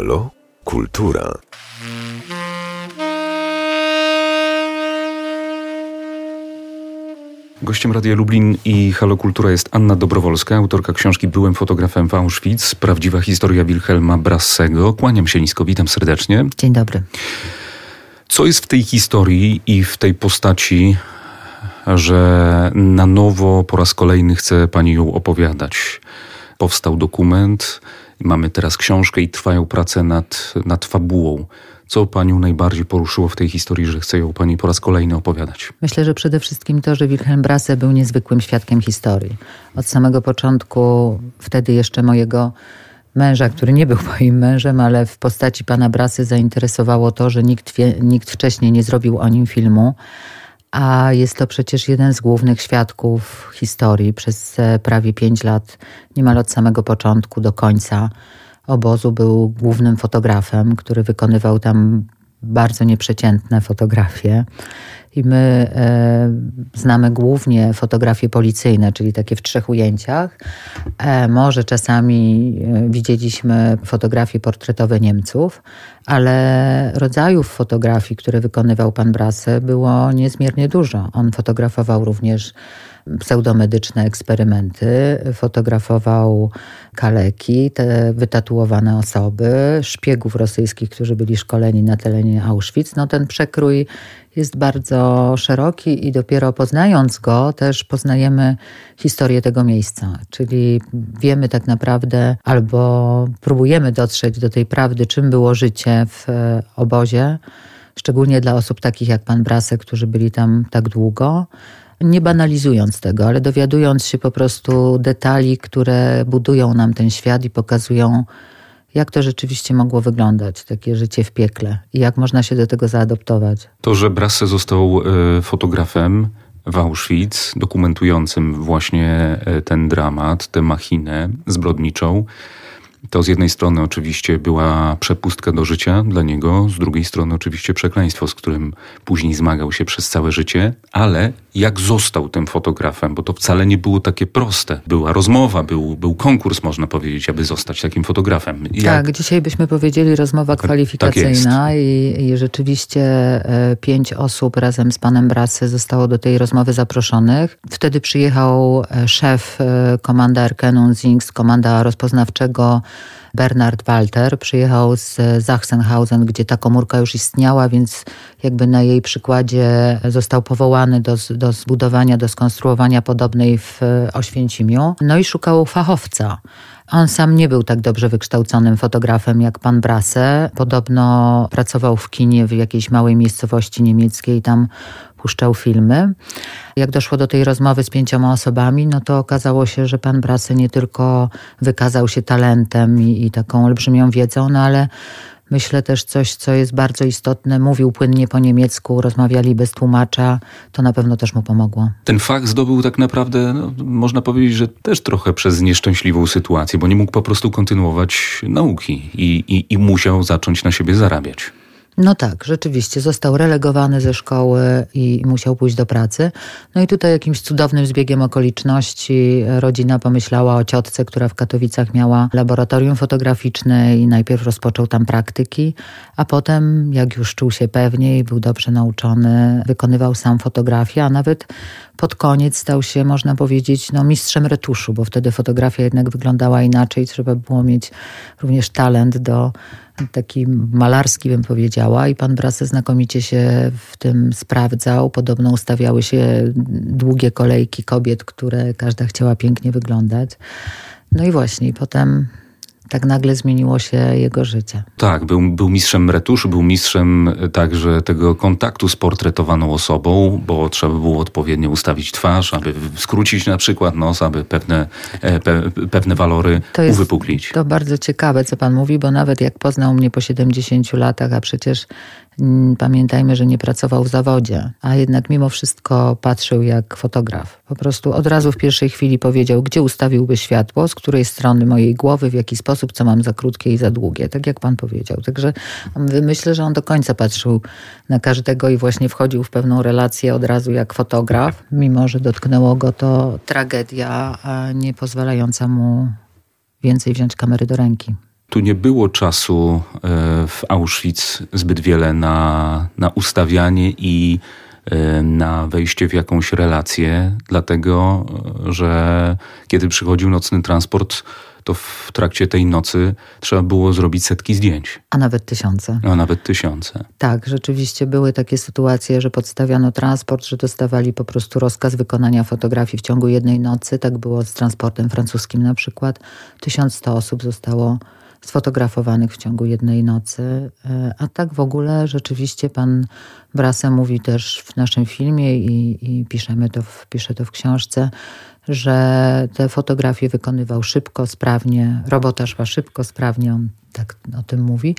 Halo? Kultura. Gościem Radia Lublin i Halo Kultura jest Anna Dobrowolska, autorka książki Byłem fotografem w Auschwitz. Prawdziwa historia Wilhelma Brassego. Kłaniam się nisko, witam serdecznie. Dzień dobry. Co jest w tej historii i w tej postaci, że na nowo po raz kolejny chce pani ją opowiadać? Powstał dokument, mamy teraz książkę i trwają prace nad, nad fabułą. Co panią najbardziej poruszyło w tej historii, że chce ją pani po raz kolejny opowiadać? Myślę, że przede wszystkim to, że Wilhelm Brasse był niezwykłym świadkiem historii. Od samego początku, wtedy jeszcze mojego męża, który nie był moim mężem, ale w postaci pana Brasy zainteresowało to, że nikt, nikt wcześniej nie zrobił o nim filmu. A jest to przecież jeden z głównych świadków historii przez prawie pięć lat, niemal od samego początku do końca obozu był głównym fotografem, który wykonywał tam bardzo nieprzeciętne fotografie. I my e, znamy głównie fotografie policyjne, czyli takie w trzech ujęciach. E, może czasami e, widzieliśmy fotografie portretowe Niemców, ale rodzajów fotografii, które wykonywał pan Brasse, było niezmiernie dużo. On fotografował również pseudomedyczne eksperymenty, fotografował kaleki, te wytatuowane osoby, szpiegów rosyjskich, którzy byli szkoleni na terenie Auschwitz. No ten przekrój jest bardzo szeroki i dopiero poznając go też poznajemy historię tego miejsca. Czyli wiemy tak naprawdę albo próbujemy dotrzeć do tej prawdy, czym było życie w obozie, szczególnie dla osób takich jak pan Brasek, którzy byli tam tak długo nie banalizując tego, ale dowiadując się po prostu detali, które budują nam ten świat i pokazują, jak to rzeczywiście mogło wyglądać, takie życie w piekle i jak można się do tego zaadoptować. To, że Brasse został e, fotografem w Auschwitz, dokumentującym właśnie e, ten dramat, tę machinę zbrodniczą, to z jednej strony oczywiście była przepustka do życia dla niego, z drugiej strony oczywiście przekleństwo, z którym później zmagał się przez całe życie, ale jak został tym fotografem, bo to wcale nie było takie proste. Była rozmowa, był, był konkurs, można powiedzieć, aby zostać takim fotografem. Jak... Tak, dzisiaj byśmy powiedzieli rozmowa tak kwalifikacyjna tak i, i, rzeczywiście e, pięć osób razem z panem Brasy zostało do tej rozmowy zaproszonych. Wtedy przyjechał e, szef e, komanda Erkenun Zings, komanda rozpoznawczego Bernard Walter przyjechał z Sachsenhausen, gdzie ta komórka już istniała, więc jakby na jej przykładzie został powołany do, do zbudowania, do skonstruowania podobnej w Oświęcimiu. No i szukał fachowca. On sam nie był tak dobrze wykształconym fotografem jak pan Brasse. Podobno pracował w kinie w jakiejś małej miejscowości niemieckiej, tam puszczał filmy. Jak doszło do tej rozmowy z pięcioma osobami, no to okazało się, że pan Brasse nie tylko wykazał się talentem i, i taką olbrzymią wiedzą, no ale Myślę też coś, co jest bardzo istotne. Mówił płynnie po niemiecku, rozmawiali bez tłumacza. To na pewno też mu pomogło. Ten fakt zdobył tak naprawdę, no, można powiedzieć, że też trochę przez nieszczęśliwą sytuację, bo nie mógł po prostu kontynuować nauki i, i, i musiał zacząć na siebie zarabiać. No tak, rzeczywiście. Został relegowany ze szkoły i musiał pójść do pracy. No i tutaj jakimś cudownym zbiegiem okoliczności rodzina pomyślała o ciotce, która w Katowicach miała laboratorium fotograficzne i najpierw rozpoczął tam praktyki, a potem, jak już czuł się pewniej, był dobrze nauczony, wykonywał sam fotografię, a nawet pod koniec stał się, można powiedzieć, no, mistrzem retuszu, bo wtedy fotografia jednak wyglądała inaczej. Trzeba było mieć również talent do taki malarski bym powiedziała i pan Brase znakomicie się w tym sprawdzał. Podobno ustawiały się długie kolejki kobiet, które każda chciała pięknie wyglądać. No i właśnie, potem tak nagle zmieniło się jego życie. Tak, był, był mistrzem retuszu, był mistrzem e, także tego kontaktu z portretowaną osobą, bo trzeba było odpowiednio ustawić twarz, aby skrócić na przykład nos, aby pewne, e, pe, pewne walory to jest uwypuklić. To bardzo ciekawe, co pan mówi, bo nawet jak poznał mnie po 70 latach, a przecież pamiętajmy, że nie pracował w zawodzie, a jednak mimo wszystko patrzył jak fotograf. Po prostu od razu w pierwszej chwili powiedział, gdzie ustawiłby światło, z której strony mojej głowy, w jaki sposób, co mam za krótkie i za długie, tak jak pan powiedział. Także myślę, że on do końca patrzył na każdego i właśnie wchodził w pewną relację od razu jak fotograf, mimo że dotknęło go to tragedia, nie pozwalająca mu więcej wziąć kamery do ręki. Tu nie było czasu e, w Auschwitz zbyt wiele na, na ustawianie i e, na wejście w jakąś relację, dlatego że kiedy przychodził nocny transport, to w trakcie tej nocy trzeba było zrobić setki zdjęć. A nawet tysiące. A nawet tysiące. Tak, rzeczywiście były takie sytuacje, że podstawiano transport, że dostawali po prostu rozkaz wykonania fotografii w ciągu jednej nocy. Tak było z transportem francuskim na przykład. 1100 osób zostało sfotografowanych w ciągu jednej nocy. E, a tak w ogóle rzeczywiście pan Brase mówi też w naszym filmie i, i piszemy to w, pisze to w książce, że te fotografie wykonywał szybko, sprawnie, robota szła szybko, sprawnie, on tak o tym mówi.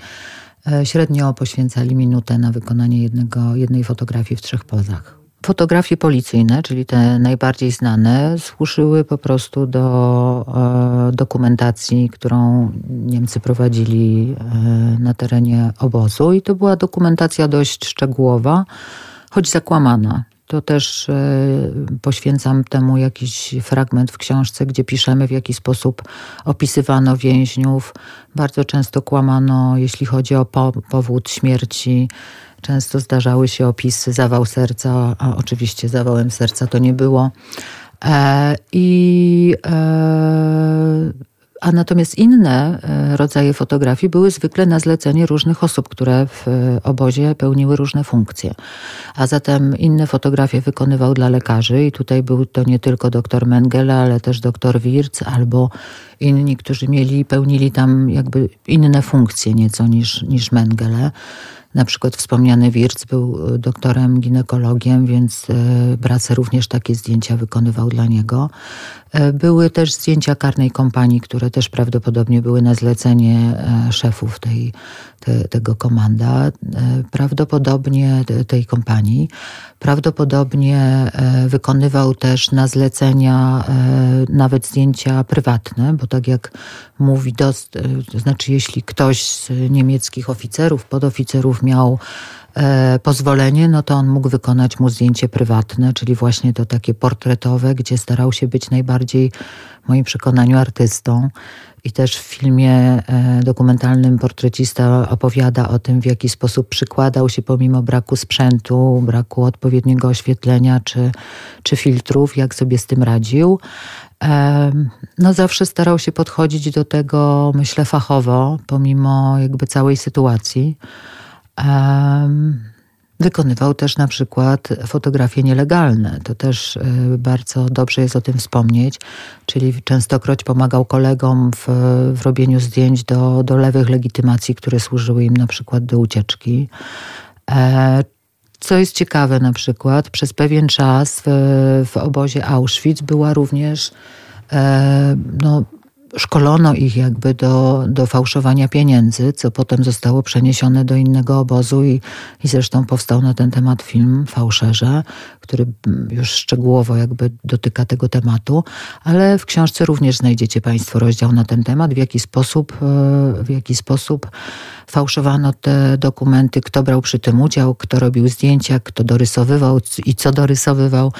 E, średnio poświęcali minutę na wykonanie jednego, jednej fotografii w trzech pozach. Fotografie policyjne, czyli te najbardziej znane, służyły po prostu do e, dokumentacji, którą Niemcy prowadzili e, na terenie obozu. I to była dokumentacja dość szczegółowa, choć zakłamana. To też e, poświęcam temu jakiś fragment w książce, gdzie piszemy, w jaki sposób opisywano więźniów. Bardzo często kłamano, jeśli chodzi o powód śmierci. Często zdarzały się opisy zawał serca, a oczywiście zawałem serca to nie było. E, I e, a natomiast inne e, rodzaje fotografii były zwykle na zlecenie różnych osób, które w e, obozie pełniły różne funkcje. A zatem inne fotografie wykonywał dla lekarzy i tutaj był to nie tylko doktor Mengele, ale też doktor Wirz albo inni, którzy mieli, pełnili tam jakby inne funkcje nieco niż, niż Mengele. Na przykład wspomniany Wirc był e, doktorem ginekologiem, więc Brace również takie zdjęcia wykonywał dla niego. E, były też zdjęcia karnej kompanii, które też prawdopodobnie były na zlecenie e, szefów tej, te, tego komanda, e, prawdopodobnie tej kompanii. Prawdopodobnie wykonywał też na zlecenia nawet zdjęcia prywatne, bo tak jak mówi, dost, to znaczy jeśli ktoś z niemieckich oficerów, podoficerów miał pozwolenie, no to on mógł wykonać mu zdjęcie prywatne, czyli właśnie to takie portretowe, gdzie starał się być najbardziej, w moim przekonaniu, artystą. I też w filmie e, dokumentalnym portrecista opowiada o tym, w jaki sposób przykładał się pomimo braku sprzętu, braku odpowiedniego oświetlenia czy, czy filtrów, jak sobie z tym radził. E, no zawsze starał się podchodzić do tego, myślę, fachowo, pomimo jakby całej sytuacji. Wykonywał też na przykład fotografie nielegalne. To też y, bardzo dobrze jest o tym wspomnieć. Czyli częstokroć pomagał kolegom w, w robieniu zdjęć do, do lewych legitymacji, które służyły im na przykład do ucieczki. E, co jest ciekawe, na przykład przez pewien czas w, w obozie Auschwitz była również e, no, szkolono ich jakby do, do fałszowania pieniędzy, co potem zostało przeniesione do innego obozu i, i zresztą powstał na ten temat film Fałszerze, który już szczegółowo jakby dotyka tego tematu, ale w książce również znajdziecie Państwo rozdział na ten temat, w jaki sposób, e, w jaki sposób fałszowano te dokumenty, kto brał przy tym udział, kto robił zdjęcia, kto dorysowywał i co dorysowywał.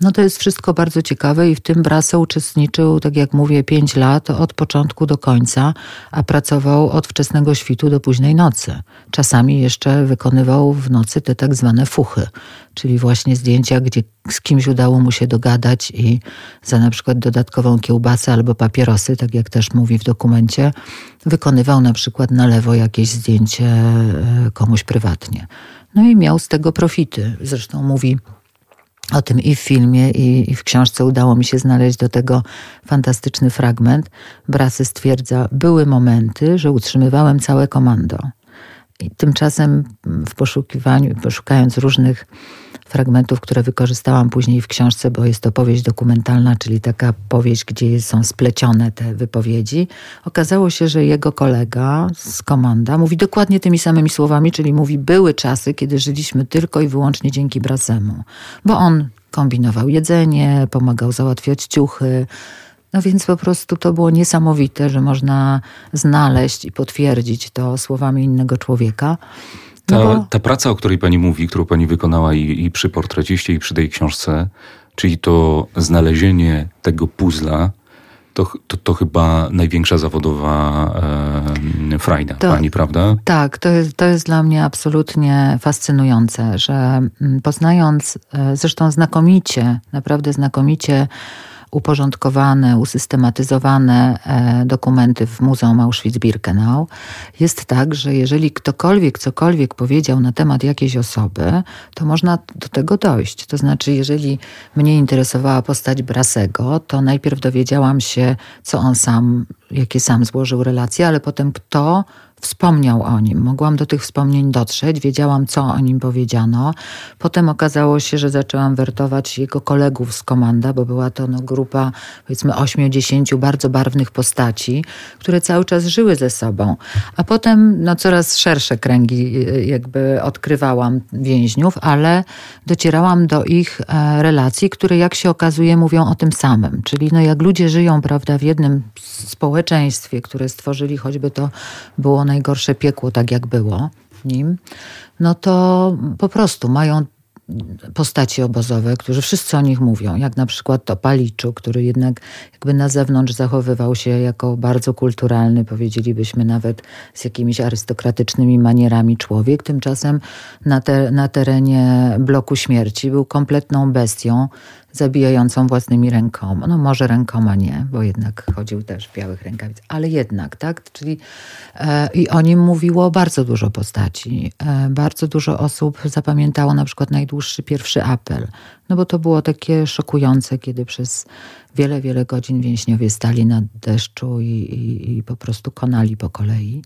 No to jest wszystko bardzo ciekawe i w tym Brase uczestniczył, tak jak mówię, pięć lat od początku do końca, a pracował od wczesnego świtu do późnej nocy. Czasami jeszcze wykonywał w nocy te tak zwane fuchy, czyli właśnie zdjęcia, gdzie z kimś udało mu się dogadać i za na przykład dodatkową kiełbasę albo papierosy, tak jak też mówi w dokumencie, wykonywał na przykład na lewo jakieś zdjęcie e, komuś prywatnie. No i miał z tego profity. Zresztą mówi o tym i w filmie, i, i, w książce udało mi się znaleźć do tego fantastyczny fragment. Brasy stwierdza, były momenty, że utrzymywałem całe komando. I tymczasem w poszukiwaniu, poszukając różnych fragmentów, które wykorzystałam później w książce, bo jest to powieść dokumentalna, czyli taka powieść, gdzie są splecione te wypowiedzi. Okazało się, że jego kolega z komanda mówi dokładnie tymi samymi słowami, czyli mówi: Były czasy, kiedy żyliśmy tylko i wyłącznie dzięki Brasemu, bo on kombinował jedzenie, pomagał załatwiać ciuchy. No więc po prostu to było niesamowite, że można znaleźć i potwierdzić to słowami innego człowieka. Ta, no ta praca, o której pani mówi, którą pani wykonała i, i przy portreciście, i przy tej książce, czyli to znalezienie tego puzla, to, to, to chyba największa zawodowa frajda to, pani, prawda? Tak, to jest, to jest dla mnie absolutnie fascynujące, że mm, poznając e, zresztą znakomicie, naprawdę znakomicie uporządkowane, usystematyzowane e, dokumenty w Muzeum Auschwitz-Birkenau, jest tak, że jeżeli ktokolwiek cokolwiek powiedział na temat jakiejś osoby, to można do tego dojść. To znaczy, jeżeli mnie interesowała postać Brasego, to najpierw dowiedziałam się, co on sam, jakie sam złożył relacje, ale potem kto wspomniał o nim. Mogłam do tych wspomnień dotrzeć, wiedziałam, co o nim powiedziano. Potem okazało się, że zaczęłam wertować jego kolegów z komanda, bo była to no, grupa powiedzmy 8-10 bardzo barwnych postaci, które cały czas żyły ze sobą. A potem no, coraz szersze kręgi y, jakby odkrywałam więźniów, ale docierałam do ich e, relacji, które jak się okazuje mówią o tym samym. Czyli no, jak ludzie żyją prawda, w jednym społeczeństwie, które stworzyli, choćby to było najgorsze piekło, tak jak było nim, no to po prostu mają postaci obozowe, którzy wszyscy o nich mówią, jak na przykład to Paliczu, który jednak jakby na zewnątrz zachowywał się jako bardzo kulturalny, powiedzielibyśmy nawet z jakimiś arystokratycznymi manierami człowiek. Tymczasem na, te, na terenie bloku śmierci był kompletną bestią, zabijającą własnymi rękoma. No może rękoma nie, bo jednak chodził też w białych rękawicach, ale jednak, tak? Czyli e, i o nim mówiło bardzo dużo postaci. E, bardzo dużo osób zapamiętało na przykład najdłuższy pierwszy apel. No bo to było takie szokujące, kiedy przez wiele, wiele godzin więźniowie stali na deszczu i, i, i po prostu konali po kolei.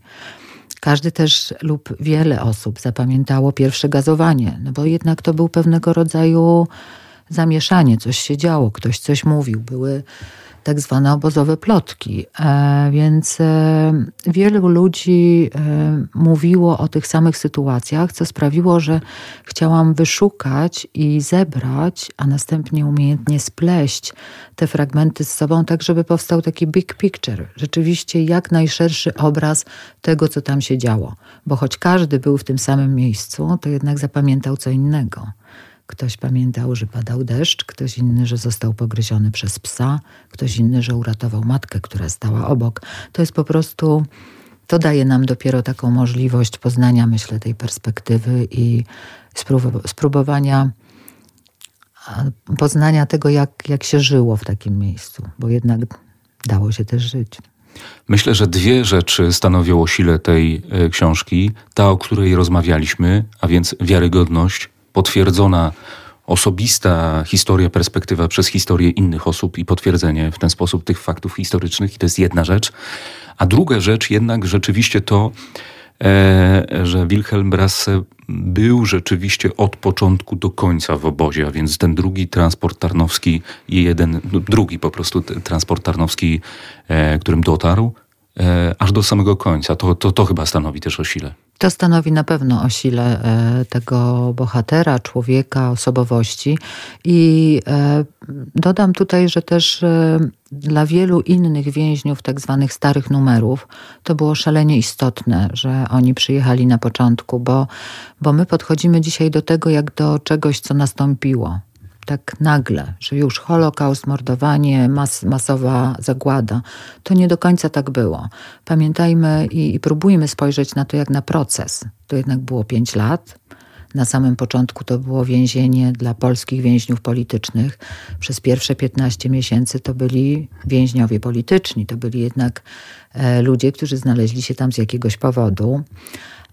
Każdy też lub wiele osób zapamiętało pierwsze gazowanie, no bo jednak to był pewnego rodzaju zamieszanie, coś się działo, ktoś coś mówił, były tak zwane obozowe plotki. E, więc e, wielu ludzi e, mówiło o tych samych sytuacjach, co sprawiło, że chciałam wyszukać i zebrać, a następnie umiejętnie spleść te fragmenty z sobą, tak żeby powstał taki big picture. Rzeczywiście jak najszerszy obraz tego, co tam się działo. Bo choć każdy był w tym samym miejscu, to jednak zapamiętał co innego. Ktoś pamiętał, że padał deszcz, ktoś inny, że został pogryziony przez psa, ktoś inny, że uratował matkę, która stała obok. To jest po prostu, to daje nam dopiero taką możliwość poznania, myślę, tej perspektywy i spróbowania poznania tego, jak, jak się żyło w takim miejscu, bo jednak dało się też żyć. Myślę, że dwie rzeczy stanowią o sile tej e, książki. Ta, o której rozmawialiśmy, a więc wiarygodność potwierdzona osobista historia, perspektywa przez historię innych osób i potwierdzenie w ten sposób tych faktów historycznych. I to jest jedna rzecz. A druga rzecz jednak rzeczywiście to, e, że Wilhelm Brasse był rzeczywiście od początku do końca w obozie, a więc ten drugi transport tarnowski i jeden, no, drugi po prostu transport tarnowski, e, którym dotarł, e, aż do samego końca. To, to, to chyba stanowi też o sile. To stanowi na pewno o sile e, tego bohatera, człowieka, osobowości. I e, dodam tutaj, że też e, dla wielu innych więźniów, tak zwanych starych numerów, to było szalenie istotne, że oni przyjechali na początku, bo, bo my podchodzimy dzisiaj do tego jak do czegoś, co nastąpiło tak nagle, że już Holokaust, mordowanie, mas, masowa zagłada. To nie do końca tak było. Pamiętajmy i, i próbujmy spojrzeć na to jak na proces. To jednak było pięć lat. Na samym początku to było więzienie dla polskich więźniów politycznych. Przez pierwsze 15 miesięcy to byli więźniowie polityczni, to byli jednak e, ludzie, którzy znaleźli się tam z jakiegoś powodu.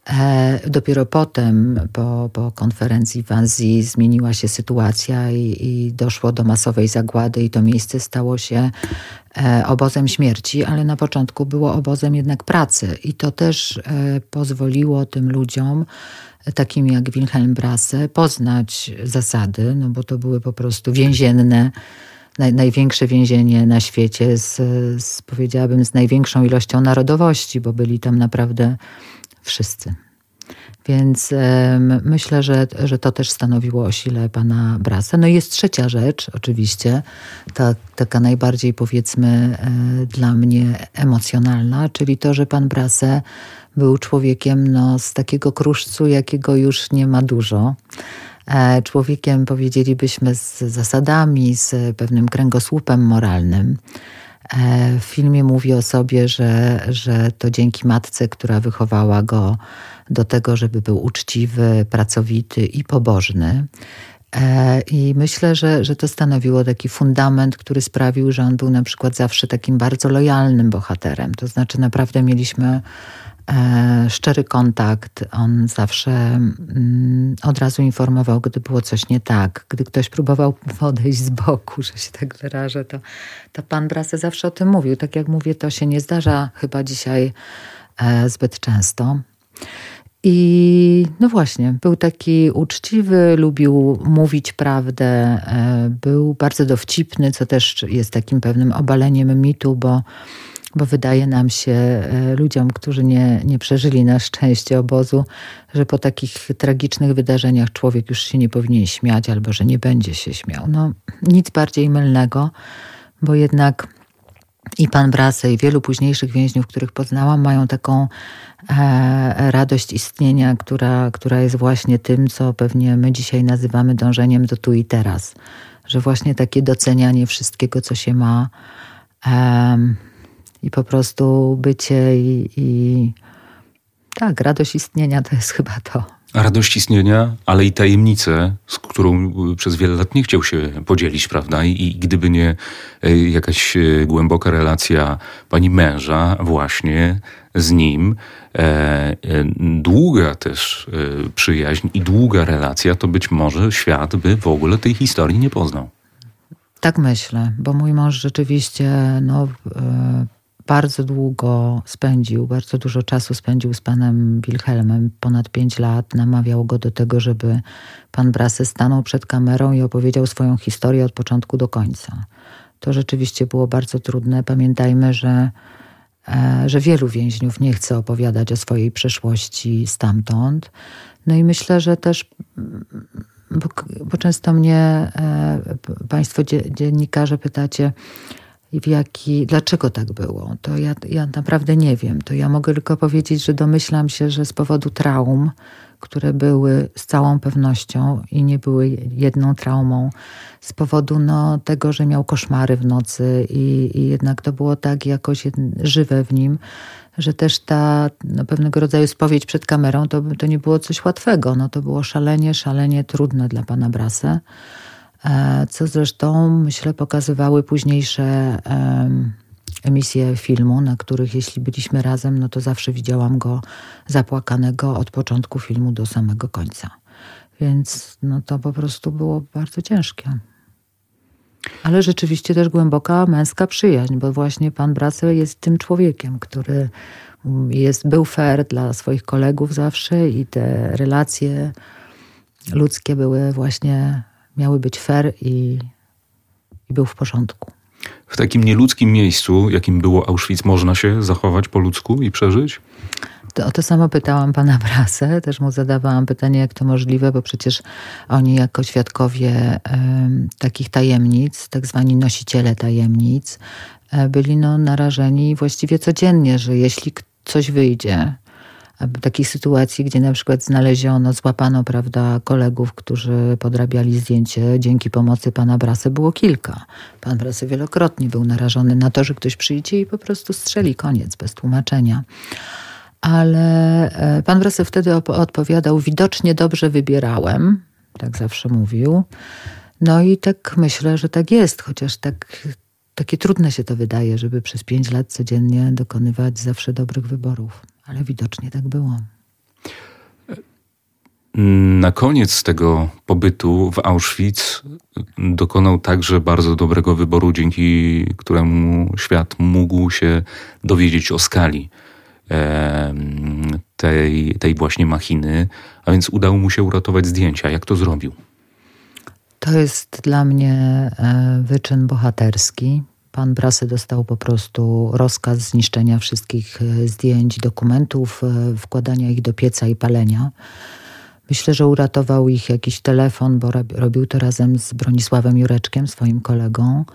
E, dopiero potem, po, po konferencji w Azji, zmieniła się sytuacja i, i, doszło do masowej zagłady, i to miejsce stało się e, obozem śmierci, ale na początku było obozem jednak pracy. I to też e, pozwoliło tym ludziom, takim jak Wilhelm Brasse, poznać zasady, no bo to były po prostu więzienne naj, największe więzienie na świecie, z, z, powiedziałabym, z największą ilością narodowości, bo byli tam naprawdę wszyscy. Więc myślę, że, że to też stanowiło o sile pana Brasa. No i jest trzecia rzecz, oczywiście, ta, taka najbardziej powiedzmy e, dla mnie emocjonalna, czyli to, że pan Brase był człowiekiem no, z takiego kruszcu, jakiego już nie ma dużo. E, człowiekiem, powiedzielibyśmy, z zasadami, z pewnym kręgosłupem moralnym. W filmie mówi o sobie, że, że to dzięki matce, która wychowała go do tego, żeby był uczciwy, pracowity i pobożny. E, I myślę, że, że to stanowiło taki fundament, który sprawił, że on był na przykład zawsze takim bardzo lojalnym bohaterem. To znaczy, naprawdę mieliśmy e, szczery kontakt. On zawsze mm, od razu informował, gdy było coś nie tak. Gdy ktoś próbował podejść z boku, że się tak wyrażę, to, to pan Brase zawsze o tym mówił. Tak jak mówię, to się nie zdarza chyba dzisiaj e, zbyt często. I no właśnie, był taki uczciwy, lubił mówić prawdę, e, był bardzo dowcipny, co też jest takim pewnym obaleniem mitu, bo, bo wydaje nam się, e, ludziom, którzy nie, nie przeżyli na szczęście obozu, że po takich tragicznych wydarzeniach człowiek już się nie powinien śmiać albo że nie będzie się śmiał. No, nic bardziej mylnego, bo jednak i pan Brase i wielu późniejszych więźniów, których poznałam, mają taką e, radość istnienia, która, która jest właśnie tym, co pewnie my dzisiaj nazywamy dążeniem do tu i teraz. Że właśnie takie docenianie wszystkiego, co się ma e, i po prostu bycie i, i tak, radość istnienia to jest chyba to radość istnienia, ale i tajemnicę, z którą y, przez wiele lat nie chciał się podzielić, prawda? I, gdyby nie y, jakaś y, głęboka relacja pani męża właśnie z nim, e, e, długa też przyjaźń i długa relacja, to być może świat by w ogóle tej historii nie poznał. Tak myślę, bo mój mąż rzeczywiście no, bardzo długo spędził, bardzo dużo czasu spędził z panem Wilhelmem, ponad pięć lat. Namawiał go do tego, żeby pan Brasy stanął przed kamerą i opowiedział swoją historię od początku do końca. To rzeczywiście było bardzo trudne. Pamiętajmy, że, e, że wielu więźniów nie chce opowiadać o swojej przeszłości stamtąd. No i myślę, że też bo, bo często mnie e, Państwo dziennikarze pytacie, w jaki, dlaczego tak było, to ja, ja naprawdę nie wiem. To ja mogę tylko powiedzieć, że domyślam się, że z powodu traum, które były z całą pewnością i nie były jedną traumą, z powodu no, tego, że miał koszmary w nocy i, i jednak to było tak jakoś żywe w nim, że też ta no, pewnego rodzaju spowiedź przed kamerą to, to nie było coś łatwego. No, to było szalenie, szalenie trudne dla pana Brasa. E, co zresztą myślę pokazywały późniejsze emisje filmu, na których jeśli byliśmy razem, no to zawsze widziałam go zapłakanego od początku filmu do samego końca. Więc no to po prostu było bardzo ciężkie. Ale rzeczywiście też głęboka męska przyjaźń, bo właśnie pan Brasel jest tym człowiekiem, który jest, był fair dla swoich kolegów zawsze i te relacje ludzkie były właśnie miały być fair i, i był w porządku. W takim nieludzkim miejscu, jakim było Auschwitz, można się zachować po ludzku i przeżyć? To, o to samo pytałam pana Brasę, też mu zadawałam pytanie, jak to możliwe, bo przecież oni jako świadkowie takich tajemnic, tak zwani nosiciele tajemnic, e, byli no, narażeni właściwie codziennie, że jeśli coś wyjdzie, takich sytuacji, gdzie na przykład znaleziono, złapano prawda, kolegów, którzy podrabiali zdjęcie dzięki pomocy pana Brasy, było kilka. Pan Brasy wielokrotnie był narażony na to, że ktoś przyjdzie i po prostu strzeli koniec bez tłumaczenia. Ale e, pan Brasy wtedy odpowiadał, widocznie dobrze wybierałem, tak zawsze mówił. No i tak myślę, że tak jest, chociaż tak, takie trudne się to wydaje, żeby przez pięć lat codziennie dokonywać zawsze dobrych wyborów ale widocznie tak było. Na koniec tego pobytu w Auschwitz dokonał także bardzo dobrego wyboru, dzięki któremu świat mógł się dowiedzieć o skali tej, tej właśnie machiny, a więc udało mu się uratować zdjęcia. Jak to zrobił? To jest dla mnie e, wyczyn bohaterski pan Brasy dostał po prostu rozkaz zniszczenia wszystkich e, zdjęć, dokumentów, e, wkładania ich do pieca i palenia. Myślę, że uratował ich jakiś telefon, bo robił to razem z Bronisławem Jureczkiem, swoim kolegą.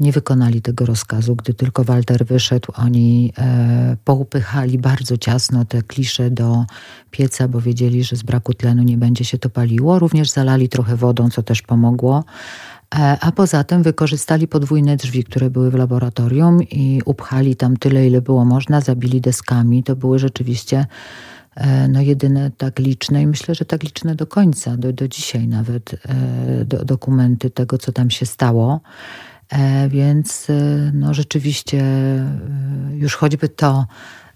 Nie wykonali tego rozkazu. Gdy tylko Walter wyszedł, oni e, poupychali bardzo ciasno te klisze do pieca, bo wiedzieli, że z braku tlenu nie będzie się to paliło. Również zalali trochę wodą, co też pomogło A poza tym wykorzystali podwójne drzwi, które były w laboratorium i upchali tam tyle, ile było można, zabili deskami. To były rzeczywiście no, jedyne tak liczne i myślę, że tak liczne do końca, do, do dzisiaj nawet do, dokumenty tego, co tam się stało. Więc no, rzeczywiście już choćby to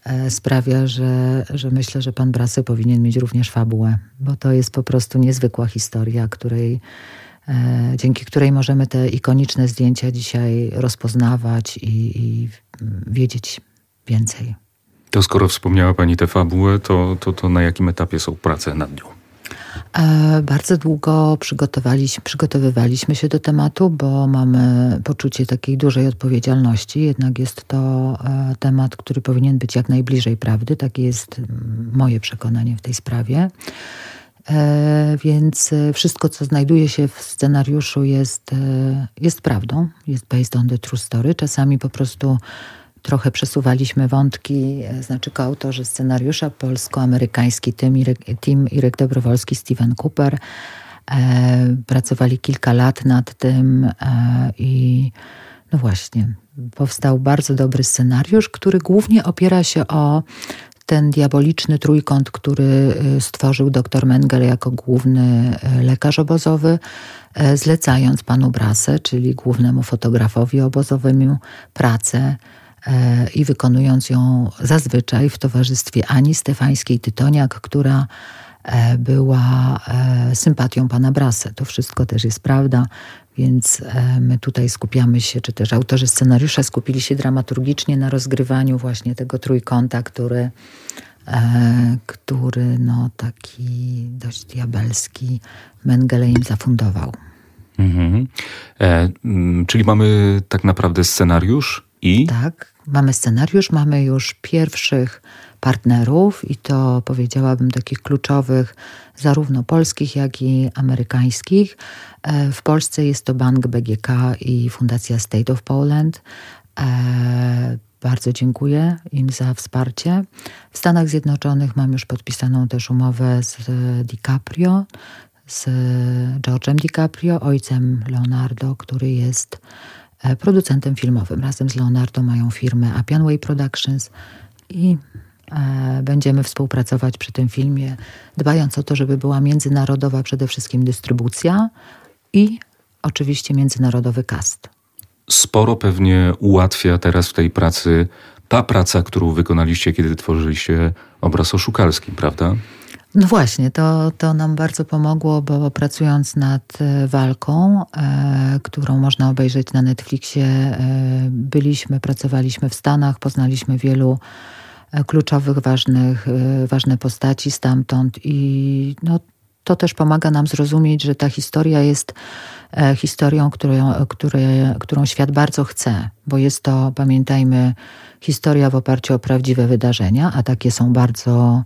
E, sprawia, że, że myślę, że pan Brasy powinien mieć również fabułę, bo to jest po prostu niezwykła historia, której, e, dzięki której możemy te ikoniczne zdjęcia dzisiaj rozpoznawać i, i wiedzieć więcej. To skoro wspomniała Pani tę fabułę, to, to, to na jakim etapie są prace nad nią? E, bardzo długo przygotowaliśmy, przygotowywaliśmy się do tematu, bo mamy poczucie takiej dużej odpowiedzialności. Jednak jest to e, temat, który powinien być jak najbliżej prawdy. Takie jest moje przekonanie w tej sprawie. E, więc wszystko, co znajduje się w scenariuszu, jest, jest prawdą, jest based on the true story. Czasami po prostu trochę przesuwaliśmy wątki, e, znaczy koautorzy scenariusza polsko-amerykański Tim, Tim Irek Dobrowolski, Steven Cooper. E, pracowali kilka lat nad tym e, i no właśnie, powstał bardzo dobry scenariusz, który głównie opiera się o ten diaboliczny trójkąt, który e, stworzył dr Mengele jako główny e, lekarz obozowy, zlecając panu Brasę, czyli głównemu fotografowi obozowemu, pracę E, i wykonując ją zazwyczaj w towarzystwie Ani Stefańskiej-Tytoniak, która e, była e, sympatią pana Brasę. To wszystko też jest prawda, więc my tutaj skupiamy się, czy też autorzy scenariusza skupili się dramaturgicznie na rozgrywaniu właśnie tego trójkąta, który, który no taki dość diabelski Mengele im zafundował. Mhm. E, czyli mamy tak naprawdę scenariusz i? Tak, Mamy scenariusz, mamy już pierwszych partnerów i to powiedziałabym takich kluczowych, zarówno polskich, jak i amerykańskich. E, w Polsce jest to Bank BGK i Fundacja State of Poland. E, bardzo dziękuję im za wsparcie. W Stanach Zjednoczonych mam już podpisaną też umowę z DiCaprio, z George'em DiCaprio, ojcem Leonardo, który jest producentem filmowym. Razem z Leonardo mają firmę Appian Way Productions i e, będziemy współpracować przy tym filmie, dbając o to, żeby była międzynarodowa przede wszystkim dystrybucja i oczywiście międzynarodowy cast. Sporo pewnie ułatwia teraz w tej pracy ta praca, którą wykonaliście, kiedy tworzyliście obraz oszukalski, prawda? No właśnie, to, to nam bardzo pomogło, bo pracując nad e, walką, e, którą można obejrzeć na Netflixie, e, byliśmy, pracowaliśmy w Stanach, poznaliśmy wielu e, kluczowych, ważnych, e, ważne postaci stamtąd i no, to też pomaga nam zrozumieć, że ta historia jest e, historią, którą, które, którą świat bardzo chce, bo jest to, pamiętajmy, historia w oparciu o prawdziwe wydarzenia, a takie są bardzo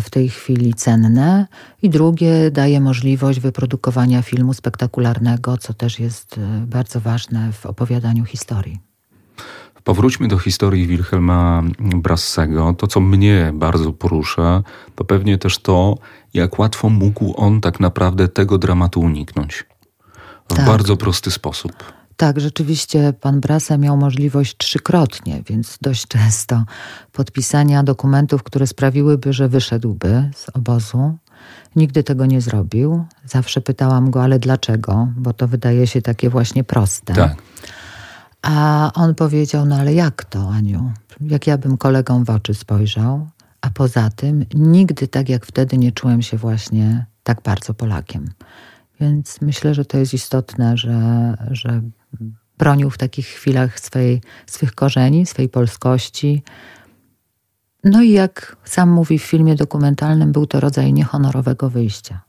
w tej chwili cenne, i drugie daje możliwość wyprodukowania filmu spektakularnego, co też jest e, bardzo ważne w opowiadaniu historii. Powróćmy do historii Wilhelma Brassego. To, co mnie bardzo porusza, to pewnie też to, jak łatwo mógł on tak naprawdę tego dramatu uniknąć. W tak. bardzo prosty sposób. Tak, rzeczywiście pan Brasa miał możliwość trzykrotnie, więc dość często podpisania dokumentów, które sprawiłyby, że wyszedłby z obozu. Nigdy tego nie zrobił. Zawsze pytałam go, ale dlaczego? Bo to wydaje się takie właśnie proste. Tak. A on powiedział, no ale jak to, Aniu? Jak ja bym kolegom w oczy spojrzał, a poza tym nigdy tak jak wtedy nie czułem się właśnie tak bardzo Polakiem. Więc myślę, że to jest istotne, że, że bronił w takich chwilach swej, swych korzeni, swej polskości. No i jak sam mówi w filmie dokumentalnym, był to rodzaj niehonorowego wyjścia.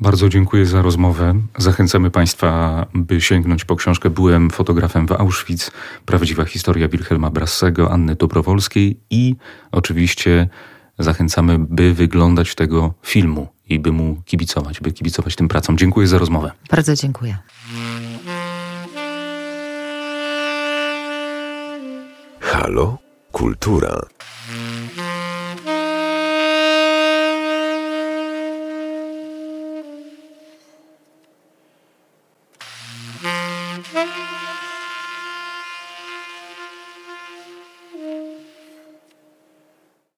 Bardzo dziękuję za rozmowę. Zachęcamy Państwa, by sięgnąć po książkę Byłem fotografem w Auschwitz. Prawdziwa historia Wilhelma Brassego, Anny Dobrowolskiej i oczywiście zachęcamy, by wyglądać tego filmu i by mu kibicować, by kibicować tym pracom. Dziękuję za rozmowę. Bardzo dziękuję. Halo? Kultura.